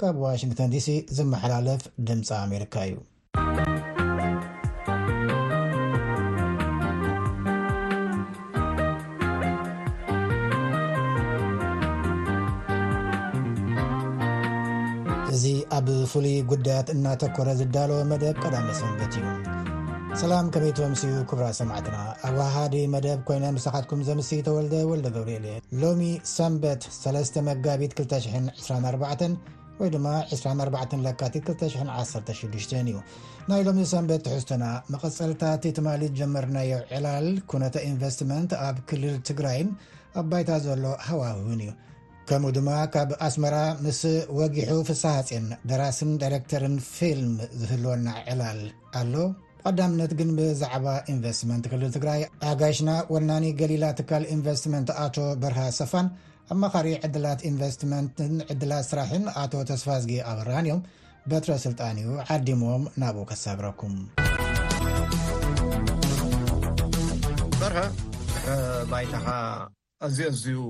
ካብ ዋሽንግተን ዲሲ ዝመሓላለፍ ድምፂ ኣሜሪካ እዩ። እዚ ኣብ ፍሉይ ጉዳያት እናተኮረ ዝዳለወ መደብ ቀዳሚ ሰንበት እዩ ሰላም ከመይ ትምስዩ ክብራ ሰማዕትና ኣዋሃዲ መደብ ኮይነ ምሳኻትኩም ዘምስይ ተወልደ ወልደ ገብርኤል እየ ሎሚ ሰንበት ሰለስተ መጋቢት 224 ወይ ድማ 24 ለካቲት 216 እዩ ናይ ሎሚ ሰንበት ትሕዝቶና መቐፀልታት ትማሊ ዝጀመርናዮ ዕላል ኩነተ ኢንቨስትመንት ኣብ ክልል ትግራይን ኣብ ባይታ ዘሎ ሃዋህውን እዩ ከምኡ ድማ ካብ ኣስመራ ምስ ወጊሑ ፍሳሃፅን ደራስን ዳይረክተርን ፊልም ዝህልወና ዕላል ኣሎ ብቐዳምነት ግን ብዛዕባ ኢንቨስትመንት ክልል ትግራይ ኣጋይሽና ወናኒ ገሊላ ትካል ኢንቨስትመንት ኣቶ በርሃ ሰፋን ኣማኻሪ ዕድላት ኢንቨስትመንትን ዕድላት ስራሕን ኣቶ ተስፋዝጊ ኣበራን እዮም በትረ ስልጣን እዩ ዓዲሞም ናብኡ ከሳግረኩም በርሀ ባይታኻ ኣዝዩ ኣዝዩ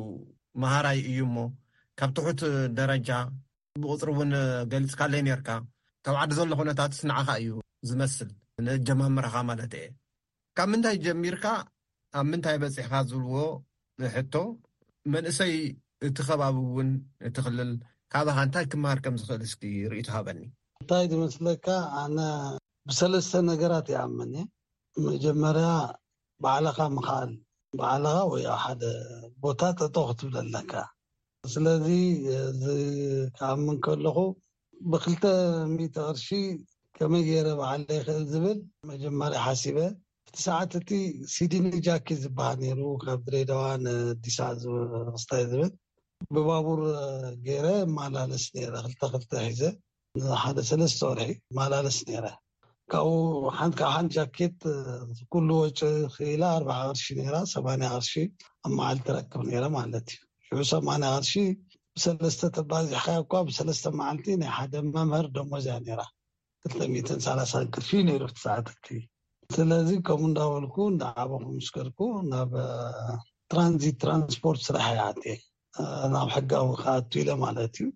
መሃራይ እዩ እሞ ካብ ትሑት ደረጃ ብቁጽሪ እውን ገሊጽካለይ ኔርካ ካብ ዓዲ ዘሎ ኩነታትስ ንዓኻ እዩ ዝመስል ንእጀማምራኻ ማለት እየ ካብ ምንታይ ጀሚርካ ኣብ ምንታይ በጺሕኻ ዝብልዎ ሕቶ መንእሰይ እቲ ከባቢ እውን እቲ ክልል ካባኻ እንታይ ክመሃር ከም ዝኽእል እስኪ ርእይቶ ሃበኒ። እንታይ ዝመስለካ ኣነ ብሰለስተ ነገራት ይኣምን እየ መጀመርያ ባዕልኻ ምኽኣል ባዕልኻ ወይ ኣብ ሓደ ቦታ ጠጠው ክትብል ኣለካ ስለዚ እዚ ክኣምን ከለኹ ብክልተ ሚእቲ ቅርሺ ከመይ ገይረ ብዓለይ ይኽእል ዝብል መጀመርያ ሓሲበ እቲ ሰዓት እቲ ሲዲኒ ጃኪ ዝበሃል ነይሩ ካብ ድሬዳዋ ንዲሳዕ ዝወስታይ ዝብል ብባቡር ገይረ እመላለስ ነይረ ክልተ ክልተ ሒዘ ንሓደ ሰለስተ ወርሒ ይመላለስ ነይረ። ካብኡ ሓንቲ ካብ ሓንቲ ጃኬት ኩሉ ወጪ ክኢላ ኣርብዓ ቅርሺ ነይራ፣ ሰማንያ ቅርሺ ኣብ መዓልቲ እረክብ ነይረ ማለት እዩ። ሽዑ ሰማንያ ቅርሺ ብሰለስተ ተባዚሕካያ እኳ ብሰለስተ መዓልቲ ናይ ሓደ መምህር ደሞዝ እያ ነይራ፣ ክልተ ሚእትን ሰላሳን ቅርሺ እዩ ነይሩ እቲ ሳዕትኪ። ስለዚ ከምኡ እንዳበልኩ እንዳዓበኹ ምስ ከድኩ ናብ ትራንዚት ትራንስፖርት ስራሕ እየ ኣትየ፣ ናብ ሕጋዊ ክኣቱ ኢለ ማለት እዩ።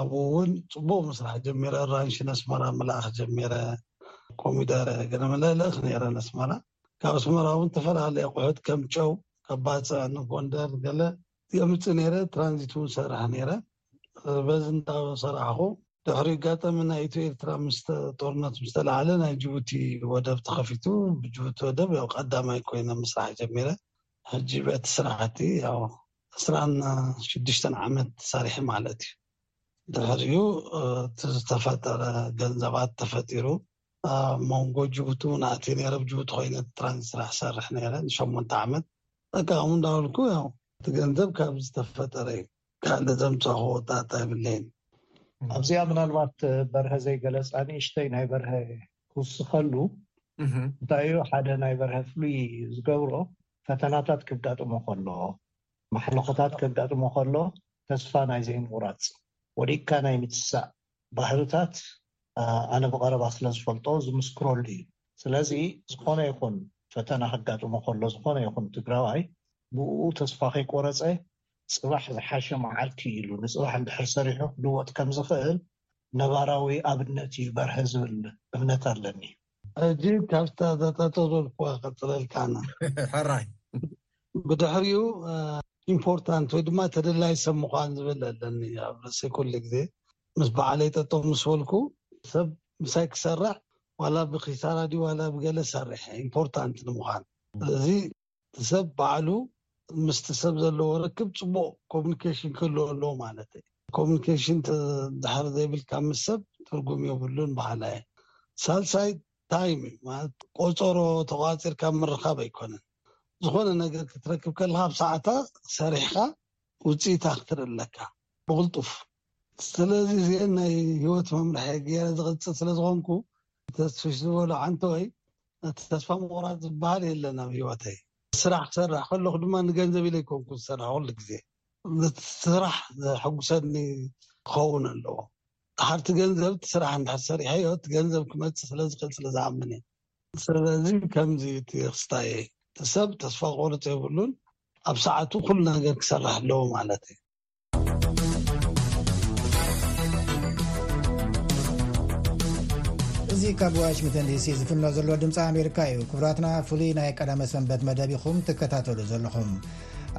ኣብኡ እውን ፅቡቕ ምስራሕ ጀሚረ ኣራንሺ ነስመራ ምልኣኽ ጀሚረ ኮሚደረ ገለ መለ እልእኽ ነይረ ነስመራ ካብ ኣስመራ እውን ዝተፈላለዩ ኣቑሑት ከም ጨው ካብ ባፅዕ ንጎንደር ገለ የምፅእ ነይረ ትራንዚት እውን እሰርሕ ነይረ በዚ እንዳሰራሕኹ ድሕሪ ኣጋጠሚ ናይ ኢትዮ ኤርትራ ምስ ጦርነት ምስ ተላዓለ ናይ ጅቡቲ ወደብ ተኸፊቱ ብጅቡቲ ወደብ ያው ቀዳማይ ኮይነ ምስራሕ ጀሚረ ሕጂ በቲ ስራሕቲ ያው ዕስራን ሽዱሽተን ዓመት ሰሪሐ ማለት እዩ። ድሕሪኡ እቲ ዝተፈጠረ ገንዘባት ተፈጢሩ ኣብ መንጎ ጅቡቲ እውን ኣትየ ነይረ። ኣብ ጅቡቲ ኮይነ ትራንዚት ስራሕ እሰርሕ ነይረ ንሸሞንተ ዓመት። በቃ ከምኡ እንዳበልኩ ያው እቲ ገንዘብ ካብ ዝተፈጠረ እዩ። ካልእ ዘምጻኹዎ ጣጣ የብለይን። ኣብዚኣ ምናልባት በርሀ ዘይገለጻ ንእሽተይ ናይ በርሀ ክውስኸሉ፣ እንታይ እዩ ሓደ ናይ በርሀ ፍሉይ ዝገብሮ ፈተናታት ከጋጥሞ ከሎ፣ ማሕለኾታት ከጋጥሞ ከሎ ተስፋ ናይ ዘይምቑራጽ፣ ወዲቕካ ናይ ምትሳእ ባህርታት ኣነ ብቐረባ ስለ ዝፈልጦ ዝምስክረሉ እዩ። ስለዚ ዝኾነ ይኹን ፈተና ከጋጥሞ ከሎ ዝኾነ ይኹን ትግራዋይ ብእኡ ተስፋ ከይቆረጸ ጽባሕ ዝሓሸ መዓልቲ ኢሉ ንጽባሕ እንድሕር ሰሪሑ ክልወጥ ከም ዝኽእል ነባራዊ ኣብነት እዩ በርሀ ዝብል እምነት ኣለኒ። ሕጂ ካብታ ዘተቶ ዘልኩዋ ቀጽለልካ ኣነ። ሕራይ። ብድሕሪኡ ኢምፖርታንት ወይ ድማ ተደላይ ሰብ ምዃን ዝብል ኣለኒ ኣብ ርእሲ ኩሉ ግዜ ምስ በዓለይ ጠጠው ምስ በልኩ ሰብ ምሳይ ክሰርሕ ዋላ ብኺሳራ ድዩ ዋላ ብገለ ሰሪሐ ኢምፖርታንት ንምዃን ስለዚ እቲ ሰብ ባዕሉ ምስቲ ሰብ ዘለዎ ርክብ ጽቡቕ ኮሙኒኬሽን ክህልዎ ኣለዎ ማለተይ ኮሙኒኬሽን ድሕሪ ዘይብልካ ምስ ሰብ ትርጉም የብሉን በሃላይ እየ። ሳልሳይ ታይም እዩ ማለት ቆጸሮ ተቛጺርካ ምርኻብ ኣይኮነን ዝኾነ ነገር ክትረክብ ከለኻ ኣብ ሰዓታ ሰሪሕኻ ውጽኢታ ክትርኢ ኣለካ ብቕልጡፍ ስለዚ እዚኤን ናይ ሂወት መምርሒ ገይረ ዝቕጽል ስለ ዝኾንኩ ተስፍሽ ዝበሎ ዓንተወይ ነቲ ተስፋ ምቑራጽ ዝበሃል የለን ኣብ ህይወተይ። ስራሕ ክሰርሕ ከለኹ ድማ ንገንዘብ ኢለ ኣይኮንኩን ዝሰርሕ ኩሉ ግዜ። ነቲ ስራሕ ዘሐጉሰኒ ክኸውን ኣለዎ። ደሓር እቲ ገንዘብ እቲ ስራሕ እንድሕር ሰሪሐዮ እቲ ገንዘብ ክመጽእ ስለ ዝኽእል ስለ ዝኣምን እየ። ስለዚ ከምዚ እዩ እቲ ክስታየይ። እቲ ሰብ ተስፋ ክቖርጽ የብሉን ኣብ ሰዓቱ ኩሉ ነገር ክሰርሕ ኣለዎ ማለት እዩ። እዚ ካብ ዋሽንግተን ዲሲ ዝፍኖ ዘሎ ድምፂ ኣሜሪካ እዩ ክብራትና ፍሉይ ናይ ቀዳመ ሰንበት መደብ ኹም ትከታተሉ ዘለኹም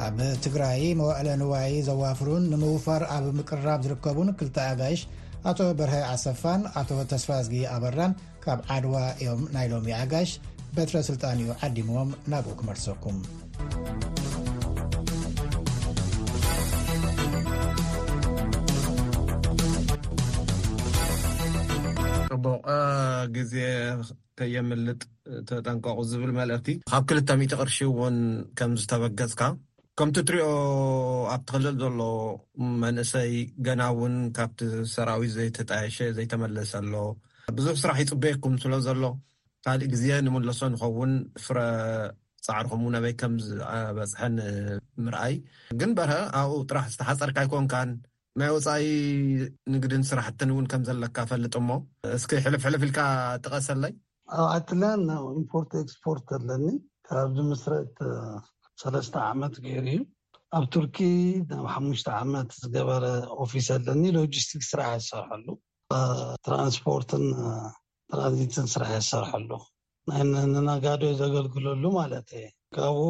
ኣብ ትግራይ መዋእለ ንዋይ ዘዋፍሩን ንምውፋር ኣብ ምቅራብ ዝርከቡን ክልተ ኣጋይሽ ኣቶ በርሀ ኣሰፋን ኣቶ ተስፋዝጊ ኣበራን ካብ ዓድዋ እዮም ናይ ሎሚ ኣጋሽ በትረ ስልጣን እዩ ዓዲምዎም ናብኡ ክመርሰኩም ፅቡቅ ግዜ ከየምልጥ ተጠንቀቁ ዝብል መልእክቲ ካብ ክልተ ሚእቲ ቅርሺ እውን ከም ዝተበገፅካ ከምቲ ትሪኦ ኣብቲ ክልል ዘሎ መንእሰይ ገና እውን ካብቲ ሰራዊት ዘይተጣየሸ ዘይተመለሰ ኣሎ። ብዙሕ ስራሕ ይፅበየኩም ስለ ዘሎ ካሊእ ግዜ ንምለሶ ንኸውን ፍረ ፃዕርኹም እውን ኣበይ ከምዝበፅሐ ንምርኣይ። ግን በርሀ ኣብኡ ጥራሕ ዝተሓፀርካ ኣይኮንካን ናይ ወፃኢ ንግድን ስራሕትን እውን ከም ዘለካ እፈልጥ እሞ እስኪ ሕልፍ ሕልፍ ኢልካ ጥቐሰለይ። ኣብ ኣትላን ኢምፖርት ኤክስፖርት ኣለኒ ካብ ዝምስረት ሰለስተ ዓመት ገይሩ እዩ። ኣብ ቱርኪ ናብ ሓሙሽተ ዓመት ዝገበረ ኦፊስ ኣለኒ ሎጂስቲክስ ስራሕ ዝሰርሐሉ ትራንስፖርትን ትራንዚትን ስራሕ ይሰርሐሉ ናይ ንነጋዶ ዘገልግለሉ ማለት እየ ካብኡ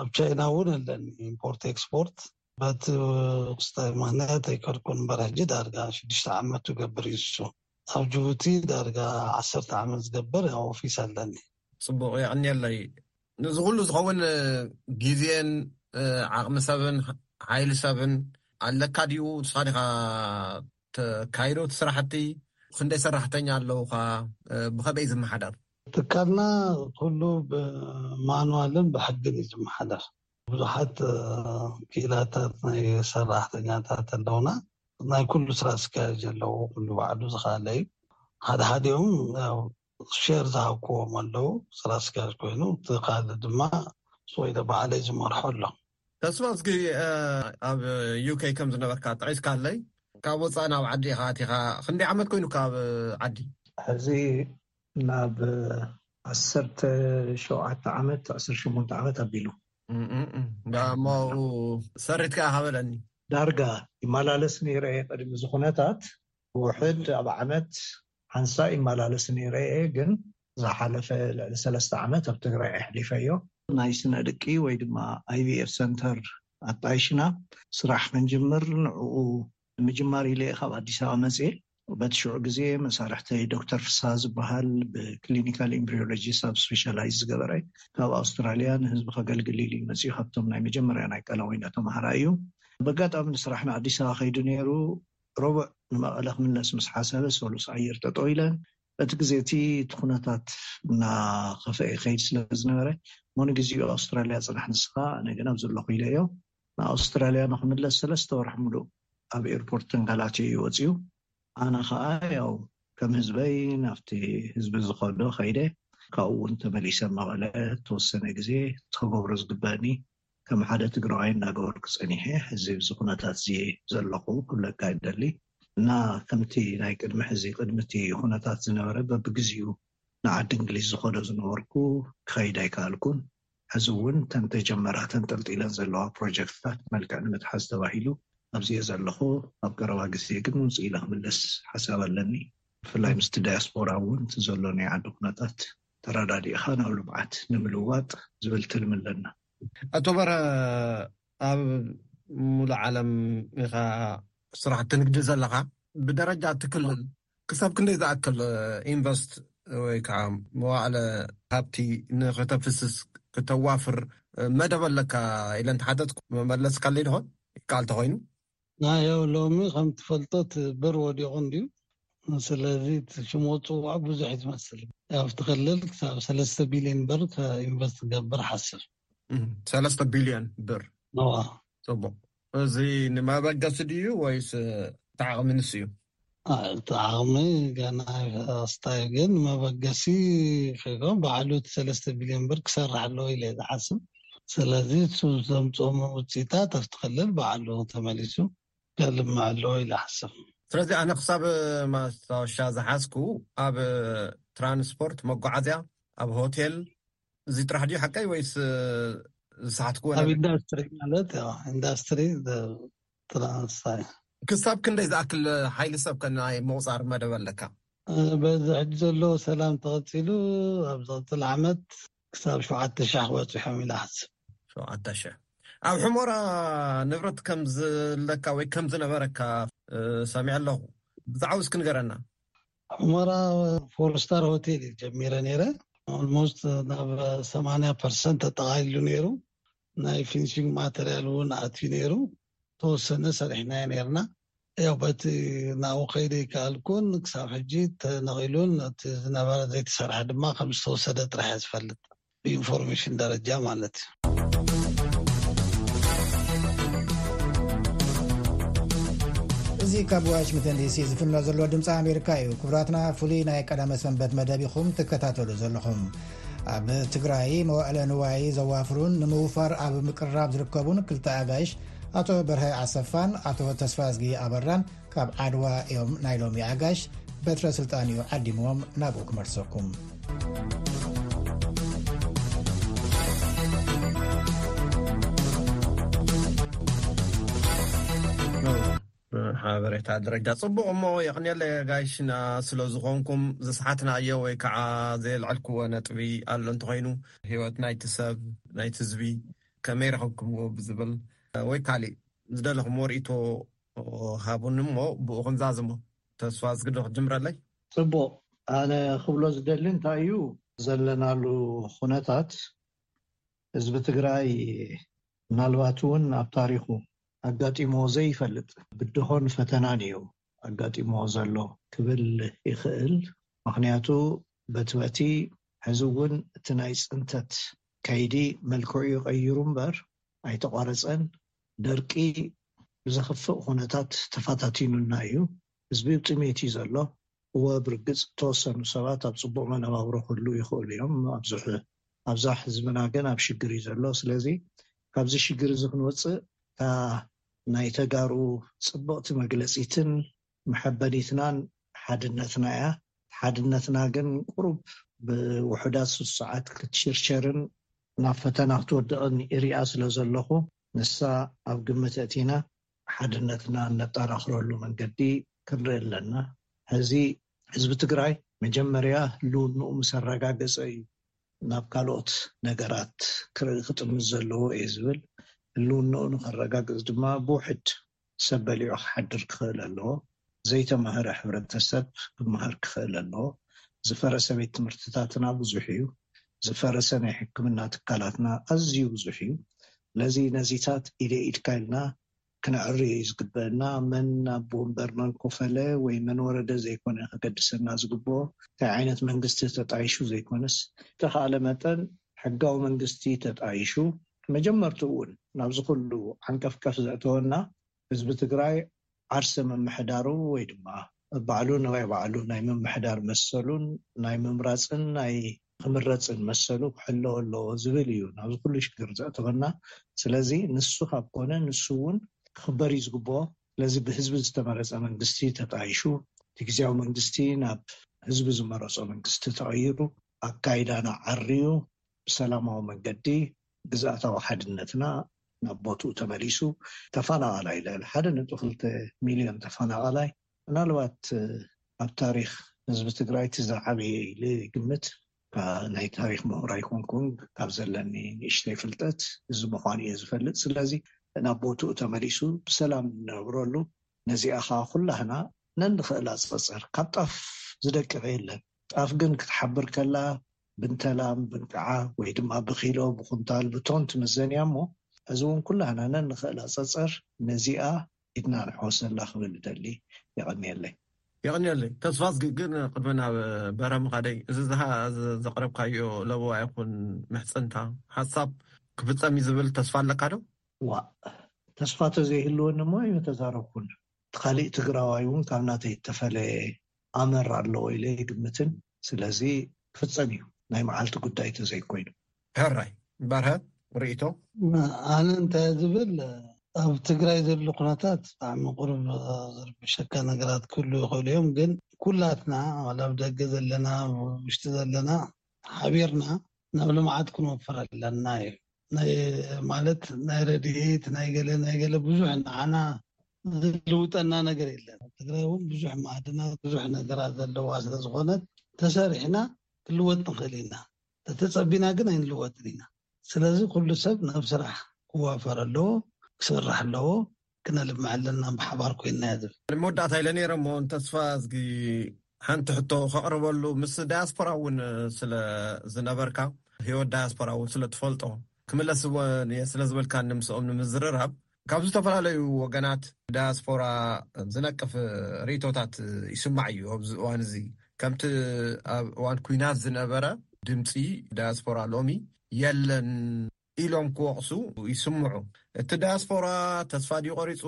ኣብ ቻይና እውን ኣለኒ ኢምፖርት ኤክስፖርት በቲ ክስታይ ምክንያት ኣይከድኩን እምበር ሕጂ ዳርጋ ሽዱሽተ ዓመት ትገብር ይሱ ኣብ ጅቡቲ ዳርጋ ዓሰርተ ዓመት ዝገብር ኣብ ኦፊስ ኣለኒ ፅቡቅ የቅንየለይ ንዚ ኩሉ ዝኸውን ግዜን ዓቅሚ ሰብን ሓይሊ ሰብን ኣለካ ድዩ ንስካ ዲካ ተካይዱ እቲ ስራሕቲ? ክንደይ ሰራሕተኛ ኣለውኻ? ብኸመይ እዩ ዝመሓደር? ትካልና ኩሉ ብማንዋልን ብሕግን እዩ ዝመሓደር። ብዙሓት ክኢላታት ናይ ሰራሕተኛታት ኣለውና። ናይ ኩሉ ስራ ኣስኪያጅ ኣለዎ ኩሉ ባዕሉ ዝኸኣለ እዩ። ሓድሓዲኦም ሸር ዝሃብኩዎም ኣለዉ ስራ ኣስኪያጅ ኮይኑ እቲ ካልእ ድማ ስወይደ ባዕለይ ዝመርሖ ኣሎ። ተስፋዝጊ ኣብ UK ከም ዝነበርካ ጥዒስካለይ ካብ ወጻኢ ናብ ዓዲ ኢኻ ኣቲኻ ክንደይ ዓመት ኮይኑካ ኣብ ዓዲ? ሕዚ ናብ ዓሰርተ ሸውዓተ ዓመት ዓሰርተ ሸሞንተ ዓመት ኣቢሉ። እም እሞ ኣብኡ ሰሪትካ ኢኻ በለኒ። ዳርጋ ይመላለስ ነይረ እየ ቅድሚ እዚ ኩነታት። ብውሕድ ኣብ ዓመት ሓንሳእ ይመላለስ ነይረ'የ ግን ዝሓለፈ ልዕሊ ሰለስተ ዓመት ኣብ ትግራይ ኣሕሊፈዮ። ናይ ስነድቂ ወይ ድማ IVF ሰንተር ኣጣይሽና ስራሕ ክንጅምር ንዕኡ ንምጅማር ኢለ'የ ካብ ኣዲስ ኣበባ መጺኤ። በቲ ሽዑ ግዜ መሳርሕተይ ዶክተር ፍስሃ ዝበሃል ብክሊኒካል ኢምብርዮሎጂ ሳብ ስፔሻላይዝ ዝገበረ ካብ ኣውስትራልያ ንህዝቢ ከገልግል ኢሉ'ዩ መጺኡ ካብቶም ናይ መጀመርያ ናይ ቀላዊኖ ተማሃራይ'ዩ። በጋጣሚ ንስራሕ ንኣዲስ ኣበባ ከይዱ ነይሩ። ረቡዕ ንመቐለ ክምለስ ምስ ሓሰበ ሰሉስ ኣየር ጠጠው ኢለን። በቲ ግዜ እቲ እቲ ኩነታት እናኸፍኣ ይኸይድ ስለ ዝነበረ እሞ ንግዚኡ ኣውስትራልያ ፅናሕ ንስኻ ኣነ ግን ኣብ ዘለኹ ኢለዮ። ንኣውስትራልያ ንኽምለስ ሰለስተ ወርሒ ሙሉእ ኣብ ኤርፖርት ተንገላትየ እዩ ወፂኡ። ኣነ ኸዓ ያው ከም ህዝበይ ናብቲ ህዝቢ ዝኸዶ ከይደ። ካብኡ እውን ተመሊሰ መቐለ ተወሰነ ግዜ እቲ ክገብሮ ዝግበእኒ ከም ሓደ ትግራዋይ እናገበርኩ ፀኒሐ ሕዚ ኣብዚ ኩነታት እዚ ዘለኹ ክብለካ ይደሊ እና ከምቲ ናይ ቅድሚ ሕዚ ቅድሚ እቲ ኩነታት ዝነበረ በብግዚኡ ንዓዲ እንግሊዝ ዝኸዶ ዝነበርኩ ክኸይድ ኣይከኣልኩን ሕዚ እውን እተን ተጀመራ ተንጠልጢለን ዘለዋ ፕሮጀክትታት መልክዕ ንምትሓዝ ተባሂሉ ኣብዚ እየ ዘለኹ ኣብ ቀረባ ግዜ ግን ውፅእ ኢለ ክምለስ ሓሳብ ኣለኒ ብፍላይ ምስቲ ዳያስፖራ እውን እቲ ዘሎ ናይ ዓዲ ኩነታት ተረዳዲእኻ ናብ ልምዓት ንምልዋጥ ዝብል ትልሚ ኣለና። ኣቶ በርሀ ኣብ ሙሉእ ዓለም ኢኻ ስራሕ ትንግዲ ዘለኻ ብደረጃ እቲ ክልል ክሳብ ክንደይ ዝኣክል ኢንቨስት ወይ ከዓ መዋእለ ሃብቲ ንኸተፍስስ ክተዋፍር መደብ ኣለካ ኢለ እንተሓተትኩ መመለስካለይ ዶ ይከኣል ተኾይኑ? ናህያው ሎሚ ከም ትፈልጦ እቲ ብር ወዲቑ እንድዩ ስለዚ እቲ ሽም ወጽዋዕ ብዙሕ እዩ ዝመስል ኣብቲ ክልል ክሳብ ሰለስተ ቢልዮን ብር ኢንቨስት ክገብር ሓስብ ሰለስተ ቢልዮን ብር እዋ ጽቡቕ እዚ ንመበገሲ ድዩ ወይስ እቲ ዓቕሚ ንሱ እዩ እቲ ዓቕሚ ገና ኣይፈረስታ እዩ ግን መበገሲ ከይኮን ባዕሉ እቲ ሰለስተ ቢልዮን ብር ክሰርሕ ኣለዎ ኢለ እየ ዝሓስብ ስለዚ እሱ ዘምፆኦም ውፅኢታት ኣብቲ ክልል ባዕሉ ተመሊሱ ከልምዕ ኣለዎ ኢለ እሓስብ። ስለዚ ኣነ ክሳብ ማስታወሻ ዝሓዝኩ ኣብ ትራንስፖርት መጓዓዝያ ኣብ ሆቴል እዚ ጥራሕ ድዩ ሓቀይ ወይስ ዝሰሓትክዎ ነገር? ኣብ ኢንዳስትሪ ማለት ያው ኢንዳስትሪ ትራንስፋይ። ክሳብ ክንደይ ዝኣክል ሓይሊ ሰብ ከ ናይ ምቑጻር መደብ ኣለካ? በዚ ሕጂ ዘሎ ሰላም ተቐጺሉ ኣብ ዝቕጽል ዓመት ክሳብ ሸውዓተ ሽሕ ክበጽሖም ኢለ እሓስብ። ሸውዓተ ሽሕ። ኣብ ሑሞራ ንብረት ከም ዝለካ ወይ ከም ዝነበረካ ሰሚዐ ኣለኹ። ብዛዕባኡ እስኪ ንገረና። ሑሞራ ፎር ስታር ሆቴል እየ ጀሚረ ነይረ። ኦልሞስት ናብ ሰማንያ ፐርሰንት ተጠቓሊሉ ነይሩ። ናይ ፊንሺንግ ማተርያል እውን ኣትዩ ነይሩ ተወሰነ ሰሪሕናዮ ነይርና ያው በቲ ናብኡ ከይደ ኣይከኣልኩን ክሳብ ሕጂ ተነቒሉን እቲ ዝነበረ ዘይተሰርሐ ድማ ከም ዝተወሰደ ጥራሕ እየ ዝፈልጥ ብኢንፎርሜሽን ደረጃ ማለት እዩ እዚ ካብ ዋሽንግተን ዲሲ ዝፍኖ ዘሎ ድምፂ ኣሜሪካ እዩ ክብራትና ፍሉይ ናይ ቀዳመ ሰንበት መደብ ኹም ትከታተሉ ዘለኹም ኣብ ትግራይ መዋእለ ንዋይ ዘዋፍሩን ንምውፋር ኣብ ምቅራብ ዝርከቡን ክልተ ኣጋይሽ ኣቶ በርሀ ኣሰፋን ኣቶ ተስፋዝጊ ኣበራን ካብ ዓድዋ እዮም ናይ ሎሚ ኣጋይሽ በትረ ስልጣን እዩ ዓዲምዎም ናብኡ ክመልሰኩም ሓበሬታ ደረጃ ጽቡቕ እሞ የቕኔለይ ኣጋይሽና ስለ ዝኾንኩም። ዘስሓትናዮ ወይ ከኣ ዘየልዐልክዎ ነጥቢ ኣሎ እንተኾይኑ ህይወት ናይቲ ሰብ ናይቲ ህዝቢ ከመይ ረኽብክምዎ ብዝብል ወይ ካሊእ ዝደለኹምዎ ርእይቶ ሃቡኒ እሞ ብኡ ክንዛዝሞ። ተስፋዝጊ ዶ ክጅምረለይ? ጽቡቕ ኣነ ክብሎ ዝደሊ እንታይ እዩ ዘለናሉ ኩነታት፣ ህዝቢ ትግራይ ምናልባት እውን ኣብ ታሪኹ ኣጋጢምዎ ዘይፈልጥ ብድሆን ፈተናን እዩ ኣጋጢምዎ ዘሎ ክብል ይኽእል። ምኽንያቱ በቲ በቲ ሕዚ እውን እቲ ናይ ፅንተት ከይዲ መልክዑ ቀይሩ እምበር ኣይተቋረፀን። ደርቂ ብዘኽፍእ ኹነታት ተፈታቲኑና እዩ። ህዝቢ ብ ጥሜት እዩ ዘሎ እወ ብርግጽ እተወሰኑ ሰባት ኣብ ጽቡቅ መነባብሮ ክህልዉ ይክእሉ እዮም ኣብዙሕ ኣብዛሕ ህዝብና ግን ኣብ ሽግር እዩ ዘሎ ስለዚ ካብዚ ሽግር እዚ ክንወጽእ እታ ናይ ተጋሩ ጽብቅቲ መግለጺትን መሐበኒትናን ሓድነትና እያ ሓድነትና ግን ቁሩብ ብ ውሑዳት ስሱዓት ክትሽርሸርን ናብ ፈተና ክትወድቅን ይሪኣ ስለ ዘለኩ ንሳ ኣብ ግምት ኣእቲና ሓድነትና እነጣራኽረሉ መንገዲ ክንርኢ ኣለና። ሐዚ ህዝቢ ትግራይ መጀመርያ ህልውንኡ ምስ ኣረጋገፀ እዩ ናብ ካልኦት ነገራት ክርኢ ክጥምት ዘለዎ እየ ዝብል። ህልውንኡ ንኸረጋግፅ ድማ ብውሕድ ሰብ በሊዑ ክሓድር ክኽእል ኣለዎ። ዘይተማህረ ሕብረተሰብ ክመሃር ክኽእል ኣለዎ። ዝፈረሰ ቤት ትምህርትታትና ብዙሕ እዩ። ዝፈረሰ ናይ ሕክምና ትካላትና ኣዝዩ ብዙሕ እዩ። ስለዚ ነዚታት ኢደይ ኢድካ ኢልና ክነዐርዮ እዩ ዝግበእና። መን ኣብ ወንበር መን ኮፈለ ወይ መን ወረደ ዘይኮነ ከገድሰና ዝግበኦ እንታይ ዓይነት መንግስቲ ተጣይሹ ዘይኮነስ፣ ብዝተኻእለ መጠን ሕጋዊ መንግስቲ ተጣይሹ መጀመርትኡ እውን ናብዚ ኩሉ ዓንቀፍቀፍ ዘእተወና ህዝቢ ትግራይ ዓርሰ ምምሕዳሩ ወይ ድማ ባዕሉ ንዋይ ባዕሉ ናይ ምምሕዳር መሰሉን ናይ ምምራፅን ናይ ክምረፅን መሰሉ ክሕሎ ኣለዎ ዝብል እዩ ናብዚ ኩሉ ሽግር ዘእተወና። ስለዚ ንሱ ካብ ኮነ ንሱ እውን ክኽበር እዩ ዝግበኦ። ስለዚ ብህዝቢ ዝተመረፀ መንግስቲ ተጣይሹ እቲ ግዝያዊ መንግስቲ ናብ ህዝቢ ዝመረፆ መንግስቲ ተቐይሩ ኣካይዳና ዓርዩ ብሰላማዊ መንገዲ ግዝኣታዊ ሓድነትና ናብ ቦትኡ ተመሊሱ ተፋናቓላይ ልዕሊ ሓደ ነጥቢ ክልተ ሚልዮን ተፋናቓላይ ምናልባት ኣብ ታሪኽ ህዝቢ ትግራይ እቲ ዝዓበየ እዩ ኢለ ይግምት። ናይ ታሪኽ ምሁር ኣይኮንኩን ካብ ዘለኒ ንእሽተይ ፍልጠት እዚ ምዃኑ እየ ዝፈልጥ። ስለዚ ናብ ቦትኡ ተመሊሱ ብሰላም እንነብረሉ ነዚኣ ኸኣ ኩላህና ነንኽእላ ጸጸር ካብ ጣፍ ዝደቅቕ የለን ጣፍ ግን ክትሓብር ከላ ብንተ ላም፣ ብንቅዓ ወይ ድማ ብኪሎ፣ ብኩንታል፣ ብቶን ትምዘንያ እሞ ሕዚ ውን ኩላህና ነንኽእላ ጸጸር ነዚኣ ኢድና ንሕወሰላ ክብል እደሊ። የቐንየለይ። የቕንየለይ ተስፋዝጊ ግን ቅድሚ ናብ በረ ምኻደይ እዚ ዘቕረብካዮ ለበዋ ይኹን ምሕጽንታ ሓሳብ ክፍጸም እዩ ዝብል ተስፋ ኣለካ ዶ? ዋእ ተስፋ ተዘይህልወኒ እሞ ኣይምተዛረብኩን እቲ ካሊእ ትግራዋይ ውን ካብ ናተይ እተፈለየ ኣመር ኣለዎ ኢለ ኣይግምትን። ስለዚ ክፍጸም እዩ፣ ናይ መዓልቲ ጉዳይ ተዘይኮይኑ። ሕራይ ባርሃ ርእይቶ? ኣነ እንታይ ዝብል ኣብ ትግራይ ዘሎ ኩነታት ብጣዕሚ ቁሩብ ዝርብሸካ ነገራት ክህልዉ ይኽእሉ እዮም ግን ኩላትና ዋላ ኣብ ደገ ዘለና ኣብ ውሽጢ ዘለና ሓቢርና ናብ ልምዓት ክንወፍር ኣለና ኢሉ። ናይ ማለት ናይ ረድኤት ናይ ገለ ናይ ገለ ብዙሕ ንዓና ዝልውጠና ነገር የለን። ኣብ ትግራይ እውን ብዙሕ ማዕድናት ብዙሕ ነገራት ዘለዋ ስለ ዝኾነት ተሰሪሕና ክንልወጥ ንኽእል ኢና። ተተጸቢና ግን ኣይንልወጥን ኢና። ስለዚ ኩሉ ሰብ ናብ ስራሕ ክዋፈር ኣለዎ፣ ክሰርሕ ኣለዎ። ክነልምዕ ኣለና ብሓባር ኮይና እያ ዝብል። ቅድሚ መወዳእታይ ኢለ ነይረ እሞ ንተስፋዝጊ ሓንቲ ሕቶ ከቕርበሉ ምስ ዳያስፖራ እውን ስለ ዝነበርካ ህይወት ዳያስፖራ እውን ስለ ትፈልጦ ክምለስ እየ ስለ ዝበልካ ንምስኦም ንምዝርራብ ካብ ዝተፈላለዩ ወገናት ዳያስፖራ ዝነቅፍ ርእቶታት ይስማዕ እዩ ኣብዚ እዋን እዚ ከምቲ ኣብ እዋን ኩናት ዝነበረ ድምፂ ዳያስፖራ ሎሚ የለን ኢሎም ክወቕሱ ይስምዑ። እቲ ዳያስፖራ ተስፋ ድዩ ቆሪጹ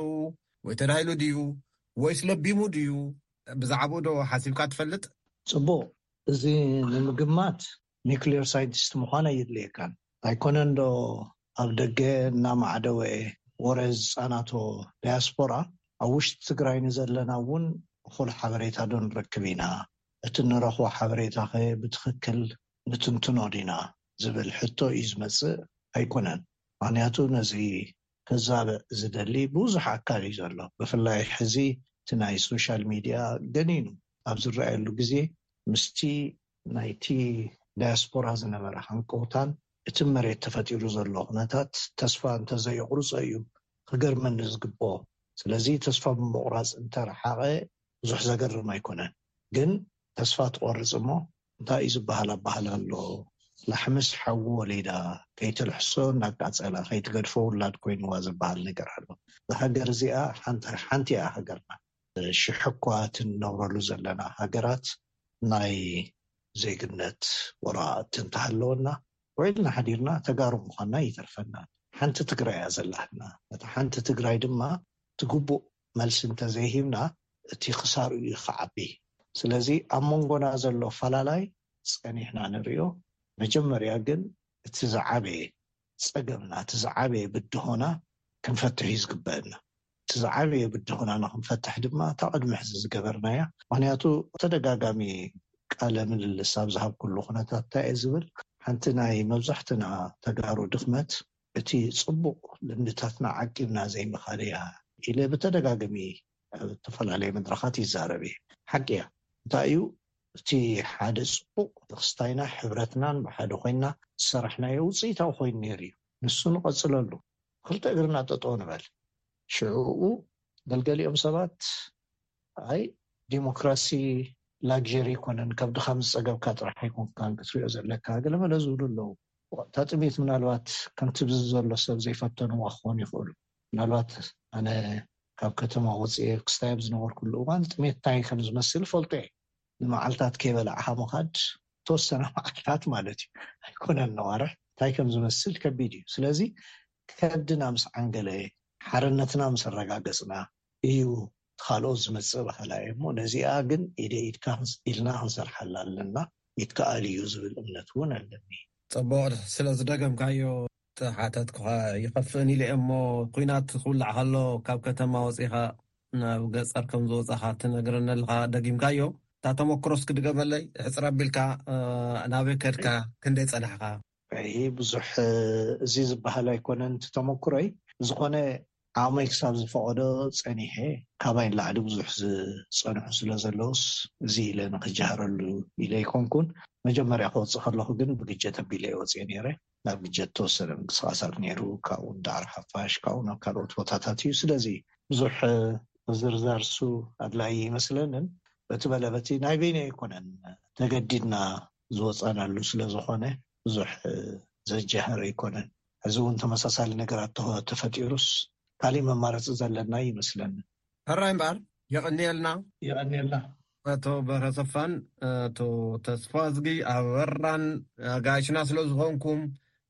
ወይ ተዳሂሉ ድዩ ወይስ ለቢሙ ድዩ ብዛዕብኡ ዶ ሓሲብካ ትፈልጥ? ጽቡቕ፣ እዚ ንምግማት ኒኩሌር ሳይንቲስት ምዃን ኣየድልየካን። ኣይኮነንዶ ኣብ ደገ እናማዕደወ ወረ ዝጻናቶ ዳያስፖራ፣ ኣብ ውሽጢ ትግራይ ንዘለና እውን እኹል ሓበሬታ ዶ ንረክብ ኢና? እቲ እንረኽቦ ሓበሬታኸ ብትኽክል ንትንትኖ ዲና ዝብል ሕቶ እዩ ዝመጽእ ኣይኮነን ምክንያቱ ነዚ ከዛብእ ዝደሊ ብዙሕ ኣካል እዩ ዘሎ ብፍላይ ሕዚ እቲ ናይ ሶሻል ሚድያ ገኒኑ ኣብ ዝረኣየሉ ግዜ ምስቲ ናይቲ ዳያስፖራ ዝነበረ ሃንቀውታን እቲ መሬት ተፈጢሩ ዘሎ ኩነታት ተስፋ እንተዘየቁርጾ እዩ ክገርመኒ ዝግቦ ስለዚ ተስፋ ብምቁራጽ እንተረሓቀ ብዙሕ ዘገርም ኣይኮነን ግን ተስፋ ትቆርጽ እሞ እንታይ እዩ ዝባሃል ኣባህላ ኣሎ ላሕምስ ሓዊ ወሊዳ ከይትልሕሶ እናቃጸላ ከይትገድፎ ውላድ ኮይንዋ ዝባሃል ነገር ኣሎ እዛ ሃገር እዚኣ ሓንቲ እያ ሃገርና ሽሕ እኳ እቲ ንነብረሉ ዘለና ሃገራት ናይ ዜግነት ወረቃቅቲ እንተሃለወና ውዒልና ሓዲርና ተጋሩ ምኳንና ኣይተርፈናን ሓንቲ ትግራይ እያ ዘላትና ነታ ሓንቲ ትግራይ ድማ እቲ ግቡእ መልሲ እንተዘይሂብና እቲ ክሳርኡ እዩ ክዓቢ። ስለዚ ኣብ መንጎና ዘሎ ኣፈላላይ ጸኒሕና ንርእዮ፣ መጀመርያ ግን እቲ ዝዓበየ ጸገምና፣ እቲ ዝዓበየ ብድሆና ክንፈትሕ እዩ ዝግበእና። እቲ ዝዓበየ ብድሆና ንክንፈትሕ ድማ እታ ቅድሚ ሕዚ ዝገበርናያ፣ ምክንያቱ ተደጋጋሚ ቃለ ምልልስ ኣብ ዝሃብኩሉ ኩነታት እንታይ እየ ዝብል፣ ሓንቲ ናይ መብዛሕትና ተጋሩ ድኽመት፣ እቲ ጽቡቕ ልምድታትና ዓቂብና ዘይምኻድ'ያ ኢለ ብተደጋግሚ ኣብ እተፈላለየ መድረኻት ይዛረብ እየ። ሓቂ'ያ። እንታይ እዩ እቲ ሓደ ጽቡቕ ተኽስታይና ሕብረትናን ብሓደ ኮይንና ዝሰራሕናዮ ውጽኢታዊ ኮይኑ ነይሩ እዩ። ንሱ ንቐጽለሉ። ብኽልተ እግርና ጠጠው ንበል። ሽዕኡ ገልገሊኦም ሰባት ኣይ ዴሞክራሲ ላግዠሪ ኣይኮነን ካብ ድኻ ምስ ፀገብካ ጥራሕ ኣይኮንካን ክትሪኦ ዘለካ ገለመለ ዝብሉ ኣለው። እታ ጥሜት ምናልባት ከምቲ ብዚ ዘሎ ሰብ ዘይፈተንዋ ክኾኑ ይኽእሉ። ምናልባት ኣነ ካብ ከተማ ወፅየ ኣብ ክስታይ ኣብ ዝነበርኩሉ እዋን ጥሜት ታይ ከም ዝመስል እፈልጦ እየ። ንመዓልታት ከይበላዕኻ ምኻድ ዝተወሰነ መዓልታት ማለት እዩ ኣይኮነን ነዋርሕ ታይ ከም ዝመስል ከቢድ እዩ። ስለዚ ከብድና ምስ ዓንገለ ሓርነትና ምስ ኣረጋገፅና እዩ እቲ ካልኦት ዝመጽእ በሃላይ እየ እሞ ነዚኣ ግን ኢደይ ኢድካ ኢልና ክንሰርሓላ ኣለና ይከኣል እዩ ዝብል እምነት እውን ኣለኒ። ጽቡቕ ስለ ዝደገምካዮ ተሓተትኩኻ ይኸፍእን ኢለ እየ እሞ ኲናት ክውላዕ ከሎ ካብ ከተማ ወጺኻ ናብ ገጸር ከም ዝወጻኻ ትነግረኒ ኣለኻ ደጊምካዮ እታ ተመክሮ እስኪ ድገመለይ ሕጽር ኣቢልካ ናበይ ከድካ ክንደይ ጸናሕካ? ኣይ ብዙሕ እዚ ዝበሃል ኣይኮነን እቲ ተመኩሮይ ብዝኾነ ዓቕመይ ክሳብ ዝፈቐዶ ጸኒሐ ካባይ ንላዕሊ ብዙሕ ዝጸንሑ ስለ ዘለዉስ እዚ ኢለ ንኽጀሃረሉ ኢለ ኣይኮንኩን መጀመርያ ክወጽእ ከለኹ ግን ብግጀት ኣቢለ እየ ወጺኤ ኔረ ናብ ግጀት ተወሰነ ምንቅስቓሳት ኔሩ ካብኡ ንዳዕሮ ሓፋሽ ካብኡ ናብ ካልኦት ቦታታት እዩ ስለዚ ብዙሕ ምዝርዛር እሱ ኣድላዪ ኣይመስለንን በቲ በለ በቲ ናይ በይነይ ኣይኮነን ተገዲድና ዝወጻናሉ ስለ ዝኾነ ብዙሕ ዘጀሃር ኣይኮነን። ሕዚ ውን ተመሳሳሊ ነገራት ተሆ ተፈጢሩስ ካሊእ መማረጺ ዘለና ኣይመስለንን። ሕራይ እምበኣር የቐንየልና። የቐንየልና። ኣቶ በርሀ ሰፋን ኣቶ ተስፋዝጊ ኣበራን ኣጋይሽና ስለ ዝኾንኩም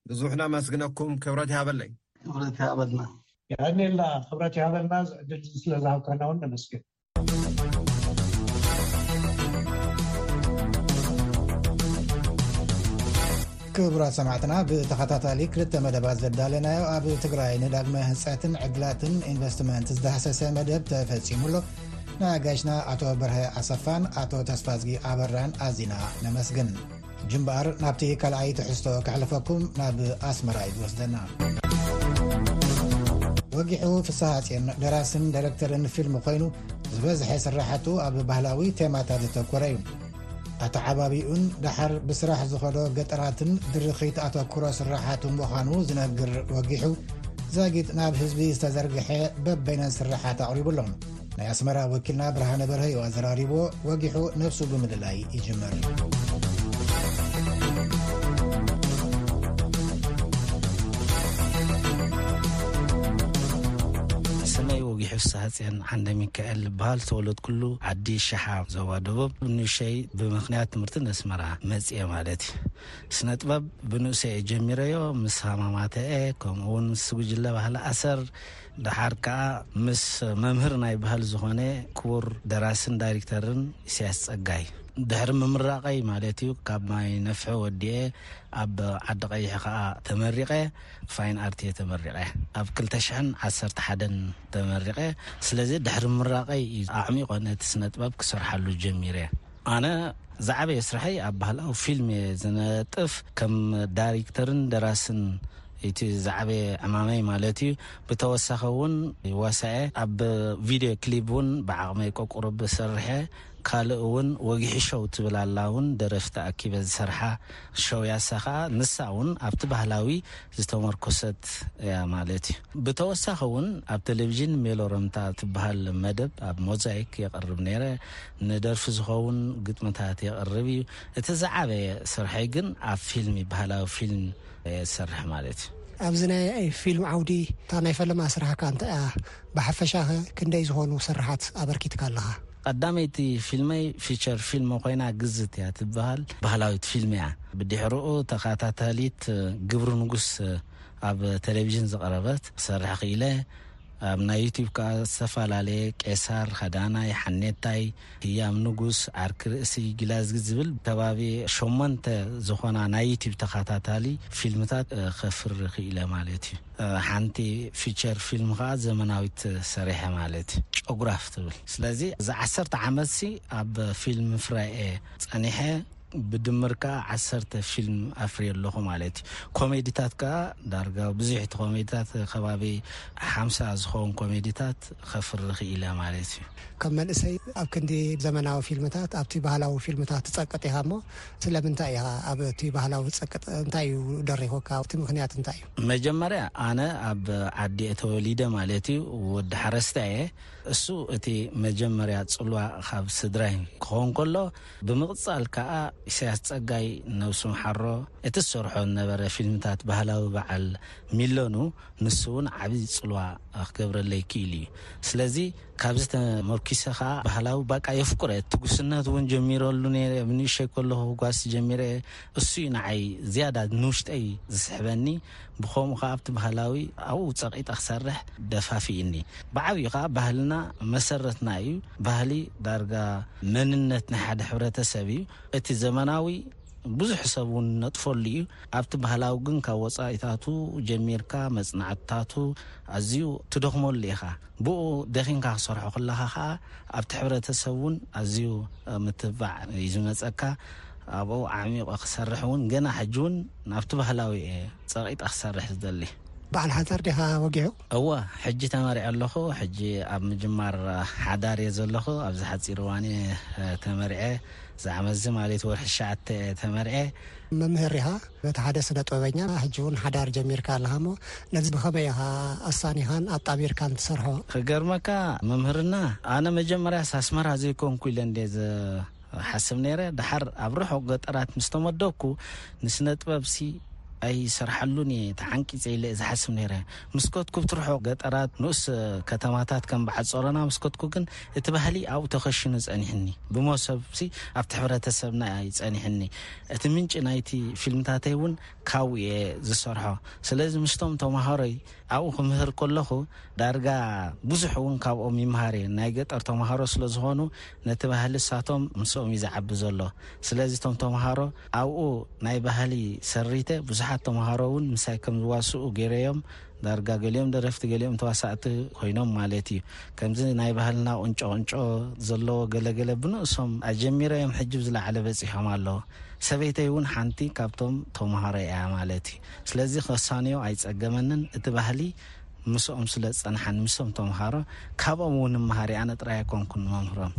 ብዙሕ ነመስግነኩም። ክብረት ይሃበለይ። ክብረት ይሃበልና። የቐንየልና። ክብረት ይሃበልና እዚ ዕድል እዚ ስለ ዝሃብካና ውን ነመስግን። ክቡራት ሰማዕትና ብተኸታታሊ ክልተ መደባት ዘዳለናዮ ኣብ ትግራይ ንዳግመ ህንፀትን ዕድላትን ኢንቨስትመንት ዝዳህሰሰ መደብ ተፈፂሙ ኣሎ ንኣጋይሽና ኣቶ በርሀ ኣሰፋን ኣቶ ተስፋዝጊ ኣበራን ኣዚና ነመስግን ጅምባኣር ናብቲ ካልኣይ ትሕዝቶ ከሕልፈኩም ናብ ኣስመራ እዩ ዝወስደና። ወጊሑ ፍሳሃጽን ደራስን ዳይረክተርን ፊልም ኮይኑ ዝበዝሐ ስራሓቱ ኣብ ባህላዊ ቴማታት ዘተኮረ እዩ ኣቲ ዓባቢኡን ዳሓር ብስራሕ ዝኸዶ ገጠራትን ድርኺት ኣተኩሮ ስራሓቱ ምዃኑ ዝነግር ወጊሑ ዛጊጥ ናብ ህዝቢ ዝተዘርግሐ በበይነን ስራሓት ኣቕሪቡ ኣሎ ናይ ኣስመራ ወኪልና ብርሃነ በርሀ እዩ ኣዘራሪቦ ወጊሑ ነፍሱ ብምልላይ ይጅመር ሳሃፅን ዓንደ ሚካኤል ዝበሃል ዝተወለድኩሉ ዓዲ ሸሓ ዞባ ደቡብ ንሸይ ብምክንያት ትምህርቲ ነስመራ መፅየ ማለት እዩ ስነ ጥበብ ብንእሰ ጀሚረዮ ምስ ሃማማተአ ከምኡውን ስጉጅለ ባህሊ ኣሰር ደሓር ከኣ ምስ መምህር ናይ ባህል ዝኾነ ክቡር ደራስን ዳይሪክተርን ኢሰያስ ጸጋይ ድሕሪ ምምራቐይ ማለት እዩ ካብ ማይ ነፍሒ ወዲኤ ኣብ ዓዲ ቀይሕ ከኣ ተመሪቐ ፋይን ኣርት እየ ተመሪቐ ኣብ ክልተ ሽሕን ዓሰርተ ሓደን ተመሪቐ ስለዚ ድሕሪ ምራቐይ እዩ ኣዕሚቖ ነቲ ስነጥበብ ክሰርሓሉ ጀሚረ ኣነ ዝዓበየ ስርሐይ ኣብ ባህላዊ ፊልም እየ ዝነጥፍ ከም ዳሪክተርን ደራስን እቲ ዝዓበየ ዕማመይ ማለት እዩ ብተወሳኺ እውን ዋሳየ ኣብ ቪድዮ ክሊብ እውን ብዓቕመይ ቆቁርብ ሰርሐ ካልእ እውን ወግሒ ሸው ትብል ኣላ እውን ደረፍቲ ኣኪበ ዝሰርሓ ሸው ያሳ ከዓ ንሳ እውን ኣብቲ ባህላዊ ዝተመርኮሰት እያ ማለት እዩ ብተወሳኺ እውን ኣብ ቴሌቭዥን ሜሎረምታ ትበሃል መደብ ኣብ ሞዛይክ የቕርብ ነይረ ንደርፊ ዝኸውን ግጥምታት የቕርብ እዩ። እቲ ዝዓበየ ስርሐይ ግን ኣብ ፊልም፣ ባህላዊ ፊልም እየ ዝሰርሕ ማለት እዩ። ኣብዚ ናይ ፊልም ዓውዲ እታ ናይ ፈለማ ስራሕካ እንታይ እያ? ብሓፈሻኸ ክንደይ ዝኾኑ ስርሓት ኣበርኪትካ ኣለኻ? ቀዳመይቲ ፊልመይ ፊቸር ፊልም ኮይና ግዝት እያ ትበሃል። ባህላዊት ፊልም እያ። ብድሕርኡ ተኸታታሊት ግብሪ ንጉስ ኣብ ቴሌቪዥን ዝቐረበት ክሰርሕ ክኢለ። ኣብ ናይ ዩቱብ ከኣ ዝተፋላለየ ቄሳር፣ ሃዳናይ፣ ሓኔታይ፣ ህያም ንጉስ፣ ዓርኪ ርእሲ፣ ጊላዝጊ ዝብል ከባቢ ሸሞንተ ዝኾና ናይ ዩቱብ ተኻታታሊ ፊልምታት ከፍሪ ክኢለ ማለት እዩ። ሓንቲ ፊቸር ፊልም ከኣ ዘመናዊት ሰሪሐ ማለት እዩ። ጨጉራፍ ትብል። ስለዚ እዚ ዓሰርተ ዓመትሲ ኣብ ፊልም ምፍራይ እየ ጸኒሐ። ብድምር ከኣ ዓሰርተ ፊልም ኣፍርየ ኣለኹ ማለት እዩ። ኮሜዲታት ከኣ ዳርጋ ብዙሕ እቲ ኮሜዲታት ከባቢ ሓምሳ ዝኸውን ኮሜዲታት ከፍሪ ክኢለ ማለት እዩ። ከም መንእሰይ ኣብ ክንዲ ዘመናዊ ፊልምታት ኣብቲ ባህላዊ ፊልምታት ትጸቅጥ ኢኻ እሞ ስለምንታይ ኢኻ ኣብቲ ባህላዊ ዝጸቅጥ እንታይ እዩ ደሪኹካ እቲ ምኽንያት እንታይ እዩ? መጀመርያ ኣነ ኣብ ዓዲ እየ ተወሊደ ማለት እዩ ወዲ ሓረስታይ እየ እሱ እቲ መጀመርያ ጽልዋ ካብ ስድራይ ክኸውን ከሎ ብምቕጻል ከኣ ኢሳያስ ጸጋይ ነብሱ መሓሮ እቲ ዝሰርሖ ዝነበረ ፊልምታት ባህላዊ በዓል ሚለኑ ንሱ'ውን ዓቢ ጽልዋ ክገብረለይ ክኢሉ እዩ። ስለዚ ካብዚ ተመርኲሰ ከኣ ባህላዊ ባቃ የፍቅሮ እየ። እቲ ጉስነት'ውን ጀሚረሉ ነይረ፣ ብንእሽተይ ከለኹ ክጓሲ ጀሚረ እየ። እሱ እዩ ንዓይ ዝያዳ ንውሽጠይ ዝስሕበኒ ብኸምኡ ከኣ ኣብቲ ባህላዊ ኣብኡ ጸቂጠ ክሰርሕ ደፋፊእኒ ብዓብዩ ከኣ ባህልና መሰረትና እዩ ባህሊ ዳርጋ መንነት ናይ ሓደ ሕብረተሰብ እዩ እቲ ዘመናዊ ብዙሕ ሰብ እውን ነጥፈሉ እዩ ኣብቲ ባህላዊ ግን ካብ ወጻኢታቱ ጀሚርካ መጽናዕትታቱ ኣዝዩ ትደኽመሉ ኢኻ ብእኡ ደኺምካ ክትሰርሖ ከለኻ ከኣ ኣብቲ ሕብረተሰብ ውን ኣዝዩ ምትብባዕ እዩ ዝመጸካ። ኣብኡ ኣዕሚቑ ክሰርሕ ውን ገና ሕጂ ውን ናብቲ ባህላዊ እየ ጸቒጠ ክሰርሕ ዝደሊ። በዓል ሓዳር ዲኻ ወጊሑ? እወ ሕጂ ተመርዕየ ኣለኹ። ሕጂ ኣብ ምጅማር ሓዳር እየ ዘለኹ። ኣብዚ ሓጺር እዋን እየ ተመርዕየ። እዚ ዓመትዚ ማለት ወርሒ ትሽዓተ እየ ተመርዕየ። መምህር ኢኻ? ነቲ ሓደ ስነጥበበኛ ሕጂውን ሓዳር ጀሚርካ ኣለኻሞ ነዚ ብኸመይ ኢኻ ኣሳኒኻን ኣጣሚርካን ትሰርሖ? ክገርመካ መምህርና ኣነ መጀመርያስ ኣስመራ ዘይኮንኩ ኢለ እንድየ ዝሓስብ ነይረ ደሓር ኣብ ርሑቕ ገጠራት ምስ ተመደብኩ ንስነጥበብሲ ኣይሰርሓሉን እየ ተዓንቂጸ ኢለ እየ ዝሓስብ ነይረ ምስ ከድኩ ኣብቲ ርሑቕ ገጠራት ንኡስ ከተማታት ከም በዓል ጾሮና ምስ ከድኩ ግን እቲ ባህሊ ኣብኡ ተኸሺኑ ጸኒሕኒ ብሞሶብሲ ኣብቲ ሕብረተሰብና እዩ ጸኒሕኒ እቲ ምንጪ ናይቲ ፊልምታተይ እውን ካብኡ እየ ዝሰርሖ። ስለዚ ምስቶም ተማሃሮይ ኣብኡ ክምህር ከለኹ ዳርጋ ብዙሕ እውን ካብኦም ይምሃር እየ። ናይ ገጠር ተማሃሮ ስለ ዝኾኑ ነቲ ባህሊ እሳቶም ምስኦም እዩ ዝዓቢ ዘሎ። ስለዚ እቶም ተማሃሮ ኣብኡ ናይ ባህሊ ሰሪተ ብዙሓት ተማሃሮ እውን ምሳይ ከም ዝዋስኡ ገይረዮም። ዳርጋ ገሊኦም ደረፍቲ ገሊኦም ተዋሳእቲ ኮይኖም ማለት እዩ ከምዚ ናይ ባህልና ቁንጮ ቁንጮ ዘለዎ ገለ ገለ ብንእሶም ኣጀሚረዮም ሕጂ ብ ዝለዓለ በጺሖም ኣለዉ ሰበይተይ ውን ሓንቲ ካብቶም ተማሃሮይ እያ ማለት እዩ ስለዚ ከሳንዮ ኣይጸገመንን እቲ ባህሊ ምስኦም ስለ ዝጸንሓ ንምሶም ተማሃሮ ካብኦም ውን እመሃር እየ ኣነ ጥራይ ኣይኮንኩን ንመምህሮም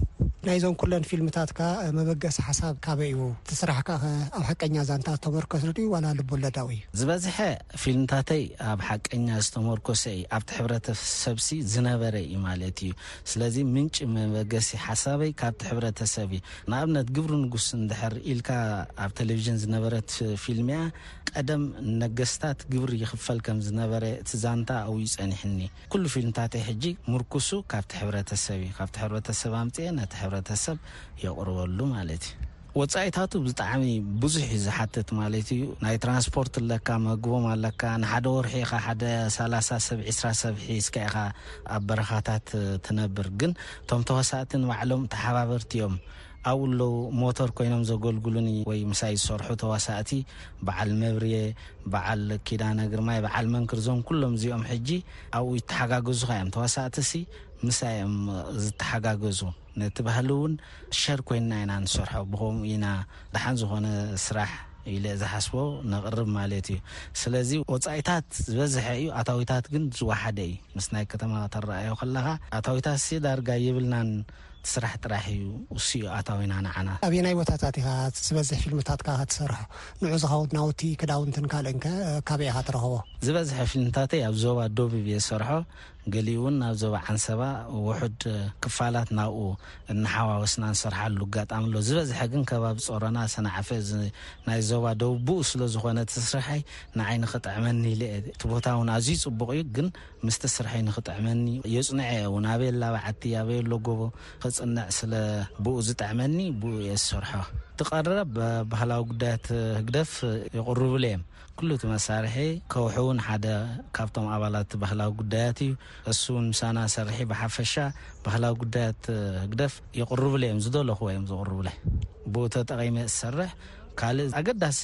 ናይዞም ኩለን ፊልምታትካ መበገሲ ሓሳብ ካበይ እዩ? እቲ ስራሕካኸ ኣብ ሓቀኛ ዛንታ ዝተመርኮሰ ድዩ ዋላ ልብወለዳዊ እዩ? ዝበዝሐ ፊልምታተይ ኣብ ሓቀኛ ዝተሞርኮሰ እዪ ኣብቲ ሕብረተ ሰብሲ ዝነበረ እዪ ማለት እዪ ስለዚ ምንጪ መበገሲ ሓሳበይ ካብቲ ሕብረተ ሰብ እዪ ንኣብነት ግብሩ ንጉስ እንድሕር ኢልካ ኣብ ተለቪዥን ዝነበረት ፊልም እያ ቀደም ንነገስታት ግብሪ ይኽፈል ከም ዝነበረ እቲ ዛንታ ኣብኡ እዪ ጸኒሕኒ ኩሉ ፊልምታተይ ሕጂ ምርኩሱ ካብቲ ሕብረተ ሰብ እዪ ካብቲ ሕብረተ ሰብ ኣምጺኤ ነቲ ሕብረተ ሰብ የቕርበሉ ማለት እዪ። ወጻኢታቱ ብጣዕሚ ብዙሕ እዩ ዝሓትት ማለት እዩ ናይ ትራንስፖርት ኣለካ መግቦም ኣለካ ንሓደ ወርሒ ኢኻ ሓደ ሰላሳ ሰብ ዕስራ ሰብ ሒዝካ ኢኻ ኣብ በረኻታት ትነብር ግን እቶም ተዋሳእቲ ንባዕሎም ተሓባበርቲ እዮም ኣብኡ ኣለዉ ሞተር ኮይኖም ዘገልግሉኒ ወይ ምሳይ ዝሰርሑ ተዋሳእቲ በዓል መብርየ በዓል ኪዳነ ግርማይ በዓል መንክር እዞም ኩሎም እዚኦም ሕጂ ኣብኡ ይተሓጋገዙኻ እዮም ተዋሳእትሲ ምሳይ እዮም ዝተሓጋገዙ ነቲ ባህሊ ውን ሸር ኮይንና ኢና ንሰርሖ ብከምኡ ኢና ደሓን ዝኮነ ስራሕ ኢለ ዝሓስቦ ነቅርብ ማለት እዩ ስለዚ ወጻኢታት ዝበዝሐ እዩ ኣታዊታት ግን ዝወሓደ እዩ ምስ ናይ ከተማ ከተረኣዮ ከለካ ኣታዊታትሲ ዳርጋ የብልናን እቲ ስራሕ ጥራሕ እዩ እሱ እዩ ኣታዊና ንዓና። ኣበየናይ ቦታታት ኢኻ ዝበዝሕ ፊልምታትካ እትሰርሖ? ንዑኡ ዝኸውን ናውቲ፣ ክዳውንትን ካልእን ከ ካበይ ኢኻ ትረኽቦ? ዝበዝሐ ፊልምታተይ ኣብ ዞባ ደቡብ እየ ዝሰርሖ። ገሊኡውን ናብ ዞባ ዓንሰባ ውሑድ ክፋላት ናብኡ እናሓዋወስና ንሰርሓሉ ኣጋጣሚ ኣሎ። ዝበዝሐ ግን ከባቢ ጾሮና፣ ሰንዓፈ፣ እዚ ናይ ዞባ ደቡብ ብኡ ስለ ዝኾነ እቲ ስርሐይ ንዓይ ንኽጥዕመኒ ኢለ እየ። እቲ ቦታ እውን ኣዝዩ ጽቡቕ እዩ፣ ግን ምስቲ ስርሐይ ንኽጥዕመኒ የጽንዖ እየ እውን። ኣበየላ በዓቲ፣ ኣበየሎ ጎቦ ከጽንዕ ስለ ብኡ ዝጥዕመኒ ብኡ እየ ዝሰርሖ። እቲ ቀረብ ባህላዊ ጉዳያት ህግደፍ የቕርቡለይ እዮም። ኩሉ እቲ መሳርሒ፣ ከውሒ እውን ሓደ ካብቶም ኣባላት እቲ ባህላዊ ጉዳያት እዩ። እሱ እውን ምሳና ሰርሒ። ብሓፈሻ ባህላዊ ጉዳያት ህግደፍ ይቕርቡለይ እዮም፣ ዝደለኹዎ እዮም ዝቕርቡለይ። ብኡ ተጠቒመ እሰርሕ። ካልእ ኣገዳሲ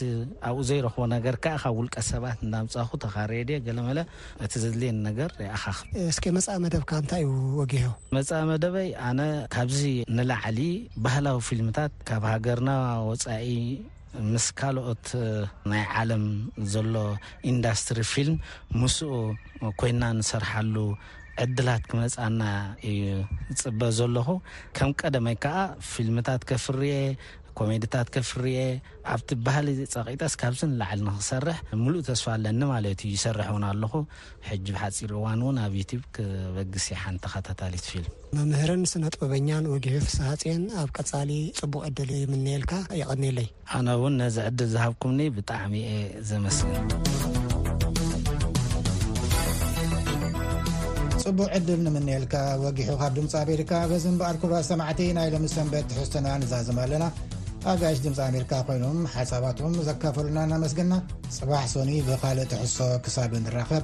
ኣብኡ ዘይረኽቦ ነገር ከኣ ካብ ውልቀ ሰባት እንዳምጻኹ ተኻርየ ድየ ገለመለ እቲ ዘድልየኒ ነገር ይኣኻኽብ። እስከ መጻኢ መደብካ እንታይ እዩ ወጊሑ? መጻኢ መደበይ ኣነ ካብዚ ንላዕሊ ባህላዊ ፊልምታት ካብ ሃገርና ወጻኢ፣ ምስ ካልኦት ናይ ዓለም ዘሎ ኢንዳስትሪ ፊልም ምስኡ ኮይና ንሰርሓሉ ዕድላት ክመጻና እዩ ዝጽበ ዘለኹ ከም ቀደመይ ከኣ ፊልምታት ከፍርየ ኮሜድታት ከፍርየ ኣብቲ ባህሊ ጸቂጠስ ካብዚ ንላዕሊ ንክሰርሕ ምሉእ ተስፋ ኣለኒ ማለት እዩ ይሰርሕ እውን ኣለኹ ሕጂ ብሓጺር እዋን እውን ኣብ ዩቲብ ክበግስ እየ ሓንቲ ከታታሊት ፊልም መምህርን ስነጥበበኛን ወጊሑ ፍስሃጽዮን ኣብ ቀጻሊ ጽቡቕ ዕድል ይምነየልካ የቐኔለይ። ኣነ እውን ነዚ ዕድል ዝሃብኩምኒ ብጣዕሚ እየ ዘመስግን። ጽቡቕ ዕድል ንምንኤልካ ወጊሑ ካብ ድምፂ ኣሜሪካ በዚ እምበኣር ኩብራት ሰማዕቲ ናይ ሎሚ ሰንበት ትሕዝቶና ንዛዝም ኣለና ኣጋይሽ ድምፂ ኣሜሪካ ኮይኖም ሓሳባቶም ዘካፈሉና እናመስግና ጽባሕ ሶኒ ብካልእ ትሕሶ ክሳብ ንራኸብ